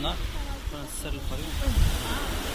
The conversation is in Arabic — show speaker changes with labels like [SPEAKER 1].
[SPEAKER 1] Nacional para ser el país.